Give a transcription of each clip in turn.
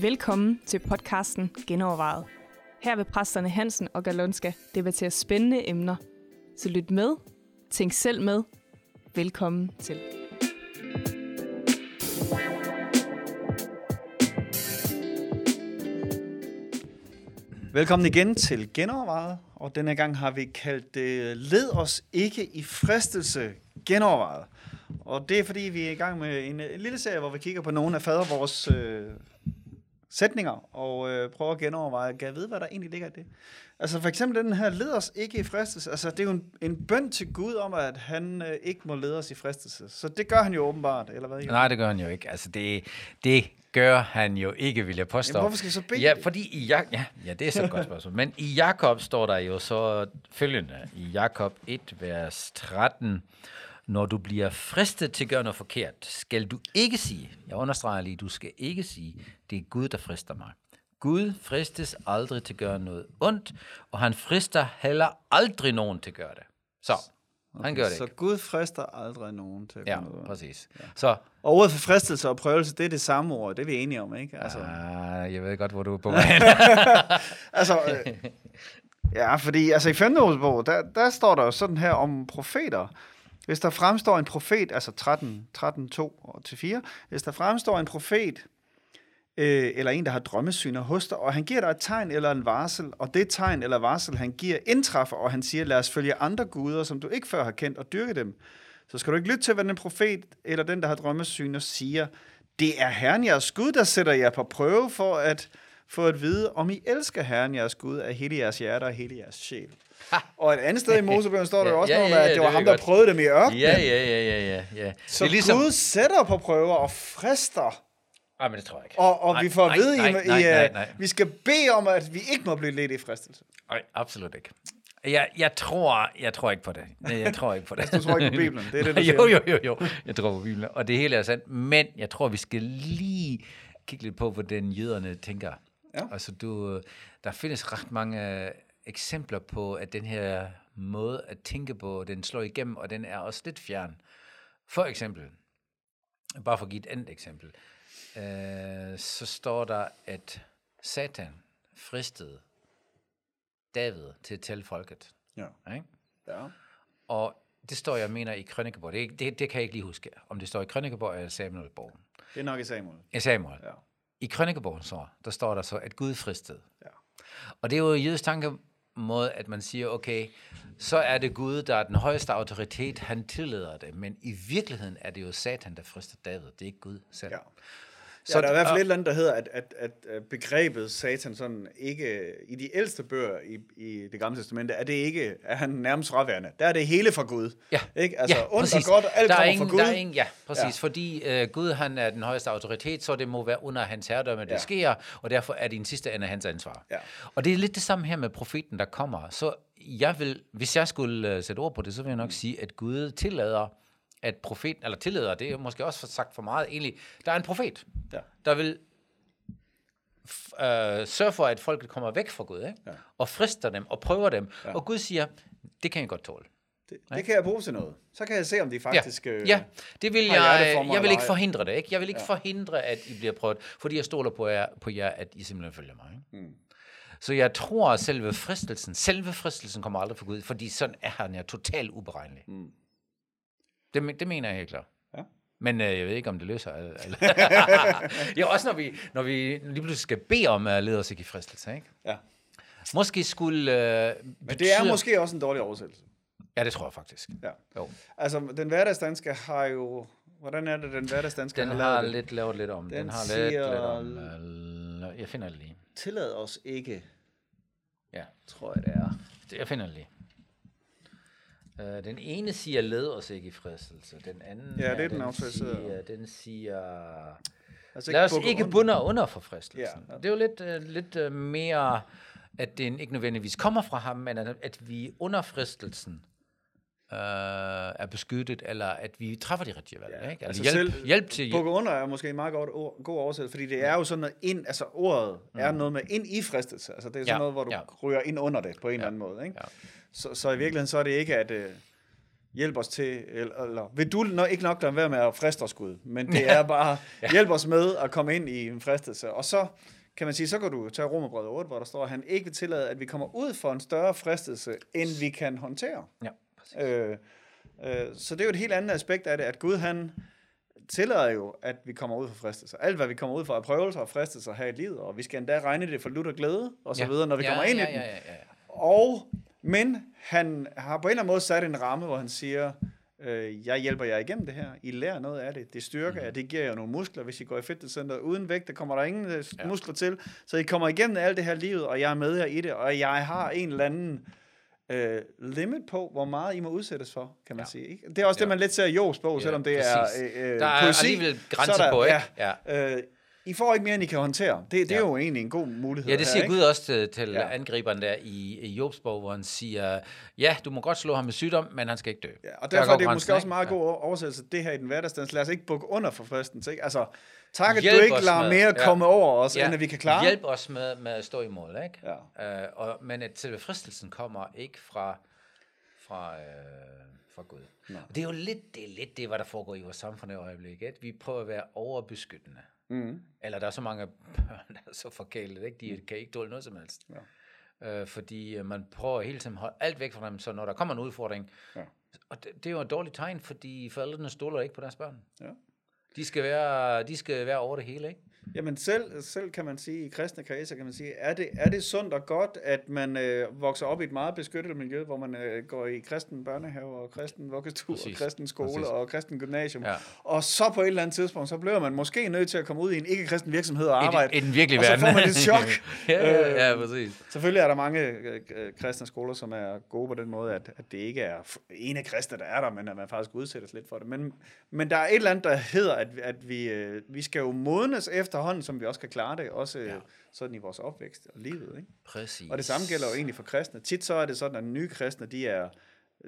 Velkommen til podcasten Genovervejet. Her vil præsterne Hansen og Galonska debattere spændende emner. Så lyt med, tænk selv med. Velkommen til. Velkommen igen til Genovervejet, og denne gang har vi kaldt det Led os ikke i fristelse genovervejet. Og det er fordi, vi er i gang med en, en lille serie, hvor vi kigger på nogle af fader vores øh, sætninger, og øh, prøver at genoverveje, kan jeg vide, hvad der egentlig ligger i det? Altså for eksempel den her, led os ikke i fristelse. Altså det er jo en, en bøn til Gud om, at han øh, ikke må lede os i fristelse. Så det gør han jo åbenbart, eller hvad? Nej, det gør han jo ikke. Altså det, det gør han jo ikke, vil jeg påstå. Jamen, hvorfor skal jeg så bede? Ja, fordi i Jak- ja, ja, det er så et godt spørgsmål. Men i Jakob står der jo så følgende. I Jakob 1, vers 13. Når du bliver fristet til at gøre noget forkert, skal du ikke sige, jeg understreger lige, du skal ikke sige, det er Gud, der frister mig. Gud fristes aldrig til at gøre noget ondt, og han frister heller aldrig nogen til at gøre det. Så, okay, han gør det Så ikke. Gud frister aldrig nogen til at Ja, noget. præcis. Så, Og ordet for fristelse og prøvelse, det er det samme ord, det er vi enige om, ikke? Altså, ah, jeg ved godt, hvor du er på vej. altså øh, ja, fordi altså, i 5. bog, der, der står der jo sådan her om profeter. Hvis der fremstår en profet, altså 13, 13 2 og til 4, hvis der fremstår en profet, øh, eller en, der har drømmesyner hos dig, og han giver dig et tegn eller en varsel, og det tegn eller varsel, han giver, indtræffer, og han siger, lad os følge andre guder, som du ikke før har kendt, og dyrke dem, så skal du ikke lytte til, hvad den profet eller den, der har drømmesyner, siger. Det er Herren jeres Gud, der sætter jer på prøve for at få at vide, om I elsker Herren jeres Gud af hele jeres hjerte og hele jeres sjæl. Og et andet sted i Mosebøgen står der jo også Ja, noget ja, med, ja, at det var det ham, ved der godt. prøvede dem i ørkenen. ja, ja, ja, ja, ja, ja. Så det er ligesom... Gud sætter på prøver og frister, Nej, men det tror jeg ikke. og, og nej, vi får nej, at vide, nej, nej, nej, øh, nej. vi skal bede om, at vi ikke må blive ledt i fristelse. Nej, absolut ikke. Jeg, jeg, tror, jeg tror ikke på det. Nej, Jeg tror ikke på det. Du tror ikke på Bibelen, det er det, du jo, siger. jo, jo, jo. Jeg tror på Bibelen. Og det hele er sandt. Men jeg tror, vi skal lige kigge lidt på, hvordan jøderne tænker. Ja. Altså, du, der findes ret mange eksempler på, at den her måde at tænke på, den slår igennem, og den er også lidt fjern. For eksempel, bare for at give et andet eksempel, øh, så står der, at Satan fristede David til at tælle folket. Ja. Ikke? Ja. Og det står, jeg mener, i Krønikeborg. Det, det, det kan jeg ikke lige huske, om det står i Krønikeborg eller Samuelborg. Det er nok i Samuel. I Samuel. Ja. I Krønikeborg så, der står der så, at Gud fristede. Ja. Og det er jo jødisk tankemåde, at man siger, okay, så er det Gud, der er den højeste autoritet, han tillader det. Men i virkeligheden er det jo Satan, der frister David. Det er ikke Gud selv. Ja. Så ja, der er i hvert fald et eller andet, der hedder, at, at, at, begrebet satan sådan ikke, i de ældste bøger i, i det gamle testamente, er det ikke, er han nærmest fraværende. Der er det hele fra Gud. Ja, Ikke? Altså ja, ondt og godt, alt der er kommer ingen, fra Gud. Der er ingen, ja, præcis. Ja. Fordi øh, Gud han er den højeste autoritet, så det må være under hans herredømme, det Ja. sker, og derfor er det i sidste ende hans ansvar. Ja. Og det er lidt det samme her med profeten, der kommer. Så jeg vil, hvis jeg skulle uh, sætte ord på det, så vil jeg nok sige, at Gud tillader, at profeten, eller tillader, det er måske også for sagt for meget, egentlig, der er en profet, Ja. der vil øh, sørge for, at folket kommer væk fra Gud, ikke? Ja. og frister dem, og prøver dem, ja. og Gud siger, det kan jeg godt tåle. Det, det kan jeg bruge til noget. Så kan jeg se, om de faktisk... Ja, øh, ja. det vil for jeg, mig jeg vil ikke forhindre det, ikke? Jeg vil ikke ja. forhindre, at I bliver prøvet, fordi jeg stoler på jer, på jer at I simpelthen følger mig. Ikke? Mm. Så jeg tror, at selve fristelsen, selve fristelsen kommer aldrig fra Gud, fordi sådan er han ja totalt uberegnelig. Mm. Det, det mener jeg helt klart. Ja. Men øh, jeg ved ikke, om det løser alle. ja, også når vi, når vi lige pludselig skal bede om at lede os ikke i fristelse, ikke? ja. Måske skulle... Øh, Men det er måske også en dårlig oversættelse. Ja, det tror jeg faktisk. Ja. Jo. Altså, den hverdagsdanske har jo... Hvordan er det, den hverdagsdanske Den har har lavet det? lidt lavet lidt om. Den, Den har lidt, siger- lidt om... Øh, jeg finder det lige. Tillad os ikke, Ja, tror jeg det er. jeg finder det lige. Uh, den ene siger, led os ikke i fristelse. Den anden Ja, det er den autoriserede. Siger, den siger, Altså, lad os ikke bunde under for fristelsen. Ja, ja. Det er jo lidt, uh, lidt uh, mere, at det ikke nødvendigvis kommer fra ham, men at, at vi under fristelsen uh, er beskyttet, eller at vi træffer de rigtige valg. Ja, ikke? altså Altså hjælp, selv hjælp til Bukke under er måske en meget godt ord, god oversættelse, fordi det er jo sådan noget ind, altså ordet er noget med ind i fristelse. Altså det er sådan Ja, noget, hvor du ja. ryger ind under det på en eller anden måde. Ikke? Ja. Så, så i virkeligheden så er det ikke, at, øh, hjælp os til, eller, eller vil du nok, ikke nok lade være med at friste os, Gud, men det er bare, hjælp os med at komme ind i en fristelse. Og så kan man sige, så kan du tage Romerbrevet 8, hvor der står, at han ikke vil tillade, at vi kommer ud for en større fristelse, end vi kan håndtere. Ja. Øh, øh, så det er jo et helt andet aspekt af det, at Gud han tillader jo, at vi kommer ud for fristelser. Alt hvad vi kommer ud for er prøvelser og fristelser her i livet, og vi skal endda regne det for lutter glæde, og så Ja. videre, når vi ja, kommer ind ja, i den. Ja, ja, ja. Og, men han har på en eller anden måde sat en ramme, hvor han siger, øh, jeg hjælper jer igennem det her. I lærer noget af det. Det styrker jer. Det giver jer nogle muskler. Hvis I går i fitnesscenter uden vægt, der kommer der ingen øh, Ja. muskler til. Så I kommer igennem alt det her livet, og jeg er med jer i det. Og jeg har en eller anden øh, limit på, hvor meget I må udsættes for, kan man Ja. sige. Ikke? Det er også det, Ja. man lidt ser i Jobs bog, selvom det præcis. er øh, øh, Der er poesi. alligevel så grænse er der- på, ikke? Ja, Ja. øh, I får ikke mere, end I kan håndtere. Det, det er Ja. jo egentlig en god mulighed. Ja, det her, siger ikke? Gud også til, til Ja. angriberen der i, i Jobs bog, hvor han siger, ja, du må godt slå ham med sygdom, men han skal ikke dø. Ja, og Der derfor går er det måske også ikke? meget god oversættelse, det her i den hverdagsdans. Lad os ikke bukke under for fristelse. Ikke? Altså, tak at Hjælp du ikke lader med- mere ja. komme over os, end at vi kan klare. Hjælp os med, med at stå i mål, ikke? Ja. Øh, og, men at fristelsen kommer ikke fra, fra, øh, fra Gud. Nå. Og det er jo lidt det, er lidt det, hvad der foregår i vores samfund i øjeblikket. Ikke? Vi prøver at være overbeskyttende. Mm. Eller der er så mange børn, der er så forkælet, ikke? de kan ikke tåle noget som helst. Ja. Øh, fordi øh, man prøver hele tiden at holde alt væk fra dem, så når der kommer en udfordring, Ja. og det, det er jo et dårligt tegn, fordi forældrene stoler ikke på deres børn. Ja. De skal være, de skal være over det hele, ikke? Jamen selv, selv kan man sige, i kristne kredse kan man sige, er det, er det sundt og godt, at man øh, vokser op i et meget beskyttet miljø, hvor man øh, går i kristen børnehave og kristen vuggestue og kristen skole Præcis. og kristen gymnasium. Ja. Og så på et eller andet tidspunkt, så bliver man måske nødt til at komme ud i en ikke-kristen virksomhed og arbejde. I, den- i den virkelige og så verden. får man et chok. ja, ja, Øh, ja, præcis. Selvfølgelig er der mange øh, øh, kristne skoler, som er gode på den måde, at, at det ikke er ene kristne, der er der, men at man faktisk udsættes lidt for det. Men, men der er et eller andet, der hedder, at, at vi, øh, vi skal jo modnes efterhånden, som vi også kan klare det, også ja. Sådan i vores opvækst og livet. Ikke? Præcis. Og det samme gælder jo egentlig for kristne. Tit så er det sådan, at nye kristne, de er,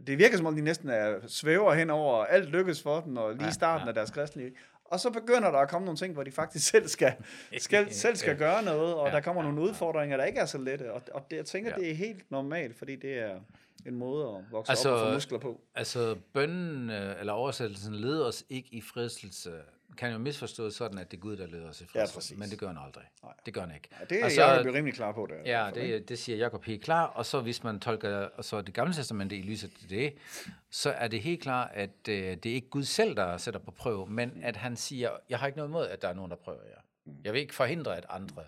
det virker som om, de næsten er svæver hen over, og alt lykkes for dem, og lige i starten ja. af deres liv. Og så begynder der at komme nogle ting, hvor de faktisk selv skal, skal, selv skal gøre noget, og Ja, der kommer ja, nogle udfordringer, der ikke er så lette. Og, og det, jeg tænker, Ja. det er helt normalt, fordi det er en måde at vokse Altså, op og få muskler på. Altså, bønnen, øh, eller oversættelsen, leder os ikke i fristelse, kan jo misforstås sådan, at det er Gud, der leder os i fristelse. præcis. men det gør han aldrig. Nej. Det gør han ikke. Ja, det er altså, jeg rimelig klar på det. Ja, det, det siger Jacob helt klar. Og så hvis man tolker og så det gamle testamente i lyset til det, så er det helt klart, at øh, det er ikke Gud selv, der sætter på prøve, men at han siger, jeg har ikke noget imod, at der er nogen, der prøver jer. Jeg vil ikke forhindre, at andre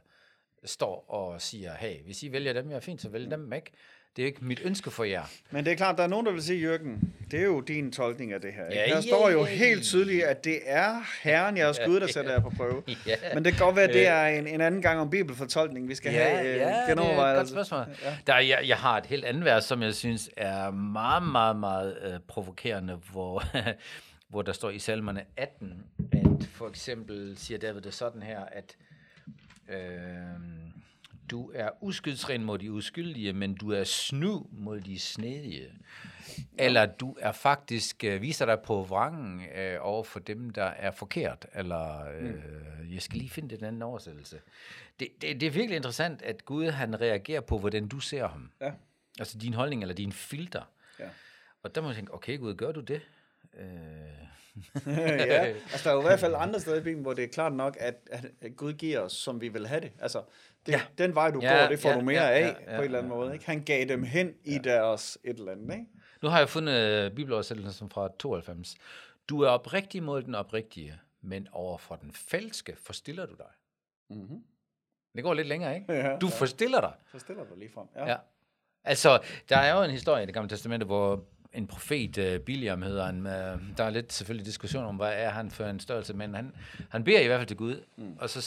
står og siger, hey, hvis I vælger dem, jeg er fint, så vælg dem ikke. Det er ikke mit ønske for jer. Men det er klart, der er nogen, der vil sige, Jørgen, det er jo din tolkning af det her. Ikke? Ja, ja, står jo ja, helt tydeligt, at det er Herren, jeres Gud, der sætter jer på prøve. Ja. Men det kan godt være, at det er en, en anden gang om bibelfortolkning, vi skal have øh, ja, det er et godt spørgsmål. Ja. Ja. Der, er- jeg, jeg har et helt andet vers, som jeg synes er meget, meget, meget øh, provokerende, hvor, hvor der står i salmerne 18, at for eksempel siger David det sådan her, at øh, du er uskyldsren mod de uskyldige, men du er snu mod de snedige. Eller du er faktisk, øh, viser dig på vrangen øh, over for dem, der er forkert. Eller, øh, jeg skal lige finde den anden oversættelse. Det, det, det er virkelig interessant, at Gud han reagerer på, hvordan du ser ham. Ja. Altså din holdning eller din filter. Ja. Og der må jeg tænke, okay Gud, gør du det? Øh, ja, altså der er jo i hvert fald andre steder i Bibelen, hvor det er klart nok, at, at Gud giver os, som vi vil have det. Altså, det, ja. Ja. den vej, du Ja, går, det får ja, du mere ja, af ja, på ja, en eller anden ja, måde. Ikke? Han gav dem hen i deres et eller andet. Ikke? Nu har jeg fundet bibeloversættelsen fra 92. Du er oprigtig mod den oprigtige, men over for den falske forstiller du dig. Mm-hmm. Det går lidt længere, ikke? Ja, Du ja. forstiller dig. Så stiller du lige frem. Ja. Ja. Altså, der er jo en historie i det gamle testamente, hvor en profet, uh, Biliam hedder han, uh, der er lidt selvfølgelig diskussion om, hvad er han for en størrelse, men han, han beder i hvert fald til Gud, mm. og så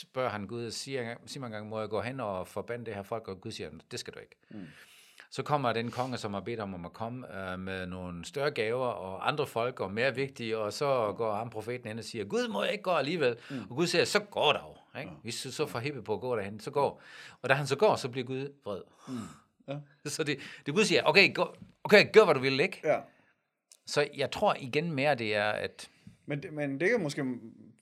spørger han Gud, og siger, siger man gang, må jeg gå hen og forbande det her folk, og Gud siger, det skal du ikke. Mm. Så kommer den konge, som har bedt om at komme uh, med nogle større gaver, og andre folk, og mere vigtige, og så går ham profeten hen og siger, Gud må jeg ikke gå alligevel. Mm. Og Gud siger, så går der jo. Ikke? Hvis du så får hippe på at gå derhen, så går. Og da han så går, så bliver Gud vred. Mm. Ja. Så det, det Gud siger, okay, gå, okay, gør hvad du vil, ikke? ja. Så jeg tror igen mere, det er, at Men, det, men det er måske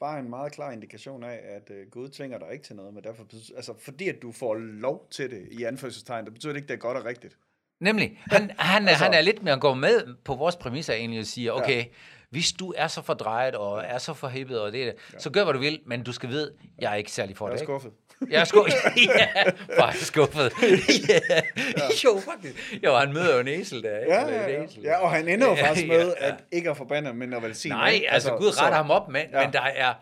bare en meget klar indikation af, at uh, Gud tvinger dig ikke til noget, men derfor, altså fordi at du får lov til det i anførselstegn, det betyder det ikke, det er godt og rigtigt. Nemlig. Han, han, Altså- han er lidt mere at gå med på vores præmisser egentlig og siger, okay, ja. Hvis du er så fordrejet og er så forhippet og det, ja. så gør hvad du vil, men du skal vide, jeg er ikke særlig for Jeg det. er ikke? skuffet. Jeg er skuffet. ja, faktisk skuffet. ja. Jo, faktisk. Jo, han møder jo en æsel der, ikke? Ja, ja, ja. ja, og han ender jo faktisk med, ja. at ikke at forbandet, men at velsigne. Nej, ikke? altså, Gud så- retter ham op, men, Ja. men der er,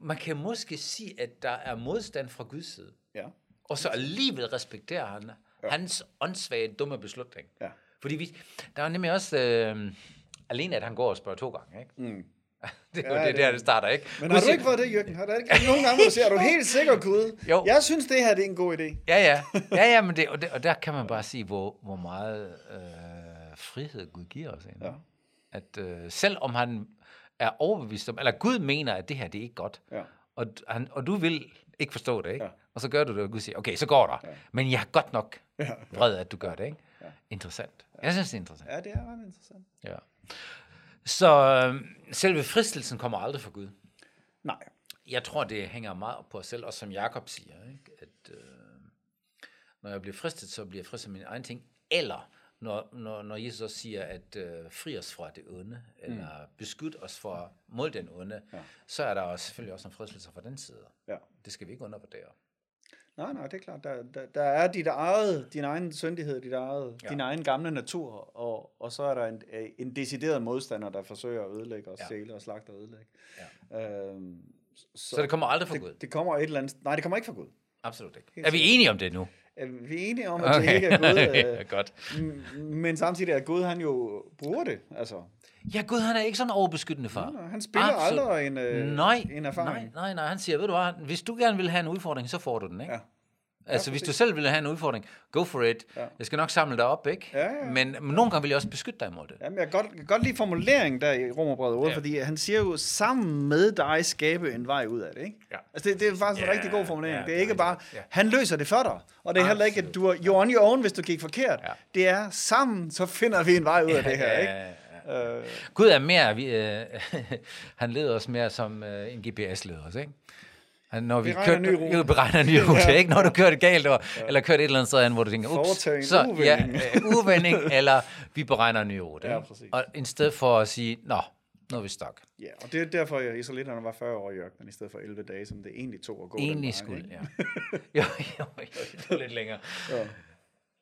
man kan måske sige, at der er modstand fra Guds side. Ja. Og så alligevel respekterer han ja. hans åndssvage, dumme beslutning. Ja. Fordi vi, der er nemlig også, øh, alene at han går og spørger to gange, ikke? Mm. Det er Ja, det, det- der, det starter, ikke? Men har du ikke fået det, Jørgen? Har du ikke nogen gange, hvor du siger, er du helt sikker, Gud? Jo. Jeg synes, det her det er en god idé. Ja, ja. Ja, ja, men det, og, det, og der kan man bare sige, hvor, hvor meget øh, frihed Gud giver os. Egentlig. Ja. At øh, selv om han er overbevist om, eller Gud mener, at det her, det er ikke godt, Ja. og, han, og du vil ikke forstå det, ikke? Ja. Og så gør du det, og Gud siger, okay, så går der. Ja. Men jeg er godt nok vred, at du gør det, ikke? Interessant. Jeg synes, det er interessant. Ja, det er ret interessant. Ja. Så øh, selve fristelsen kommer aldrig fra Gud. Nej. Jeg tror, det hænger meget op på os selv, også som Jakob siger, ikke? at øh, når jeg bliver fristet, så bliver jeg fristet af mine egne ting, eller når, når, når Jesus også siger, at øh, fri os fra det onde, eller mm. beskyt os fra mod den onde, ja. så er der også, selvfølgelig også en fristelse fra den side. Ja. Det skal vi ikke undervurdere. Nej, nej, det er klart. Der, der, der er dit eget, din egen syndighed, dit eget, ja. Ja. din egen gamle natur, og, og så er der en, en decideret modstander, der forsøger at ødelægge os, ja. Ja. stjæle og slagte og ødelægge. Ja. Øhm, så, Så det kommer aldrig fra Gud? det, kommer et eller andet... Nej, det kommer ikke fra Gud. Absolut ikke. Helt Er vi enige om det nu? Er Vi enige om, at det ikke er Gud, øh, Godt. men samtidig er Gud, han jo bruger det. Altså, Ja, Gud han er ikke sådan overbeskyttende far. Nej, han spiller Absolut. aldrig en, øh, nej, en erfaring. Nej, nej, nej, han siger, ved du hvad, hvis du gerne vil have en udfordring, så får du den, ikke? Ja. Altså, hvis du selv vil have en udfordring, go for it. Ja. Jeg skal nok samle dig op, ikke? Ja, ja. Men, men nogle gange vil jeg også beskytte dig imod det. Jamen, jeg kan godt, jeg godt lide formuleringen der i Romerbrevet 8, ja. Ja. fordi han siger jo, sammen med dig skabe en vej ud af det, ikke? Ja. Altså, det, det er faktisk en Ja, rigtig god formulering. ja, det er ikke bare. Ja. han løser det for dig. Og det er heller ikke, at du er you're on your own, hvis du gik forkert. Ja. Det er sammen, så finder vi en vej ud af det her, ikke? Ja, ja. Øh, Gud er mere, vi, øh, han leder os mere som øh, en GPS-leder ikke? Når vi Beregner kører, en ny rute. Jo, beregner ny rute, ikke? Når du kører det galt, og, ja. eller kører et eller andet sted, hvor du tænker, ups, så, uvending. Ja, øh, uvending, eller vi beregner en ny rute. Ja, præcis. Og i stedet for at sige, nå, nu er vi stok. ja, og det er derfor, at israelitterne var 40 år i ørkenen, i stedet for 11 dage, som det egentlig tog at gå den Egentlig vej, skulle, ikke? ja. jo, jo, jo, det lidt længere. Ja.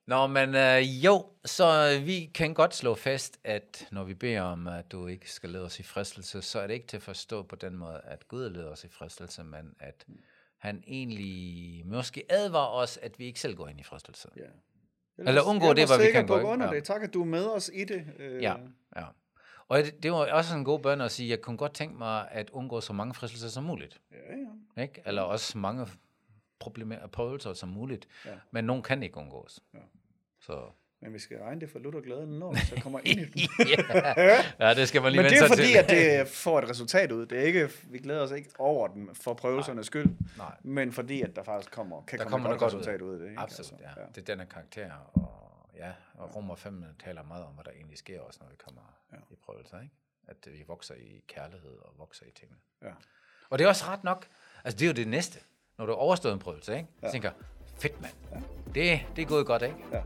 Nå, men øh, jo, så vi kan godt slå fast, at når vi beder om, at du ikke skal lede os i fristelse, så er det ikke til at forstå på den måde, at Gud leder os i fristelse, men at han egentlig måske advarer os, at vi ikke selv går ind i fristelse. Ja. Eller undgå det, hvor vi kan gå, under ja. det. Tak, at du er med os i det. Øh, Ja, ja. Og det, det var også en god bøn at sige, at jeg kunne godt tænke mig at undgå så mange fristelser som muligt. ja, ja. Ikke? Eller også så mange problemer, prøvelser som muligt. Ja. Men nogen kan ikke undgås. Ja. Så. Men vi skal regne det for lutter glæden, når så kommer ind i den. ja. ja, det skal man lige Men det er fordi, til. at det får et resultat ud. Det er ikke, vi glæder os ikke over den for prøvelsernes skyld, Nej. men fordi, at der faktisk kommer, kan Der komme et godt resultat ud. ud af det. Ikke? Absolut, Altså, ja. Det er denne karakter, og ja, og Romer 5 taler meget om, hvad der egentlig sker også, når vi kommer Ja. ja. i prøvelser, ikke? At vi vokser i kærlighed og vokser i tingene. Ja. Og det er også ret nok, altså det er jo det næste, når du har overstået en prøvelse, ikke? Ja. Ja. tænker, fedt mand, ja. det, det er gået godt, ikke? Ja.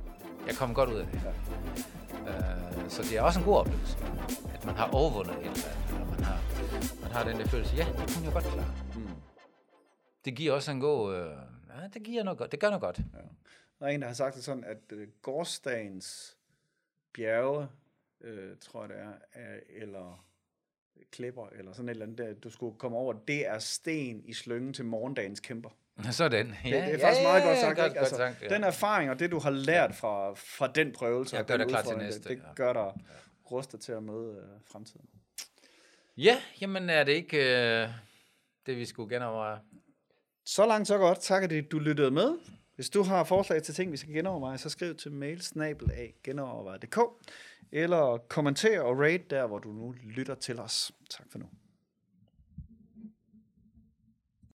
Jeg kom godt ud af det. Ja. Uh, så det er også en god oplevelse, at man har overvundet et eller andet, eller man har, man har den der følelse, ja, det kunne jeg godt klare. Mm. Det giver også en god, øh, ja, det giver noget godt, det gør noget godt. Der er en, der har sagt det sådan, at øh, gårdsdagens bjerge, øh, tror jeg det er, er, eller klipper, eller sådan et eller andet, der, du skulle komme over, det er sten i slyngen til morgendagens kæmper. Sådan. Det, det er faktisk meget godt sagt. Godt, ikke? godt sagt, ja. Den erfaring og det, du har lært fra, fra den prøvelse, Ja, gør dig klar til næste, det, det ja. gør dig rustet til at møde øh, fremtiden. Ja, jamen er det ikke øh, det, vi skulle genoverveje? Så langt, så godt. Tak, at du lyttede med. Hvis du har forslag til ting, vi skal genoverveje, så skriv til mail genoverveje.dk eller kommenter og rate der, hvor du nu lytter til os. Tak for nu.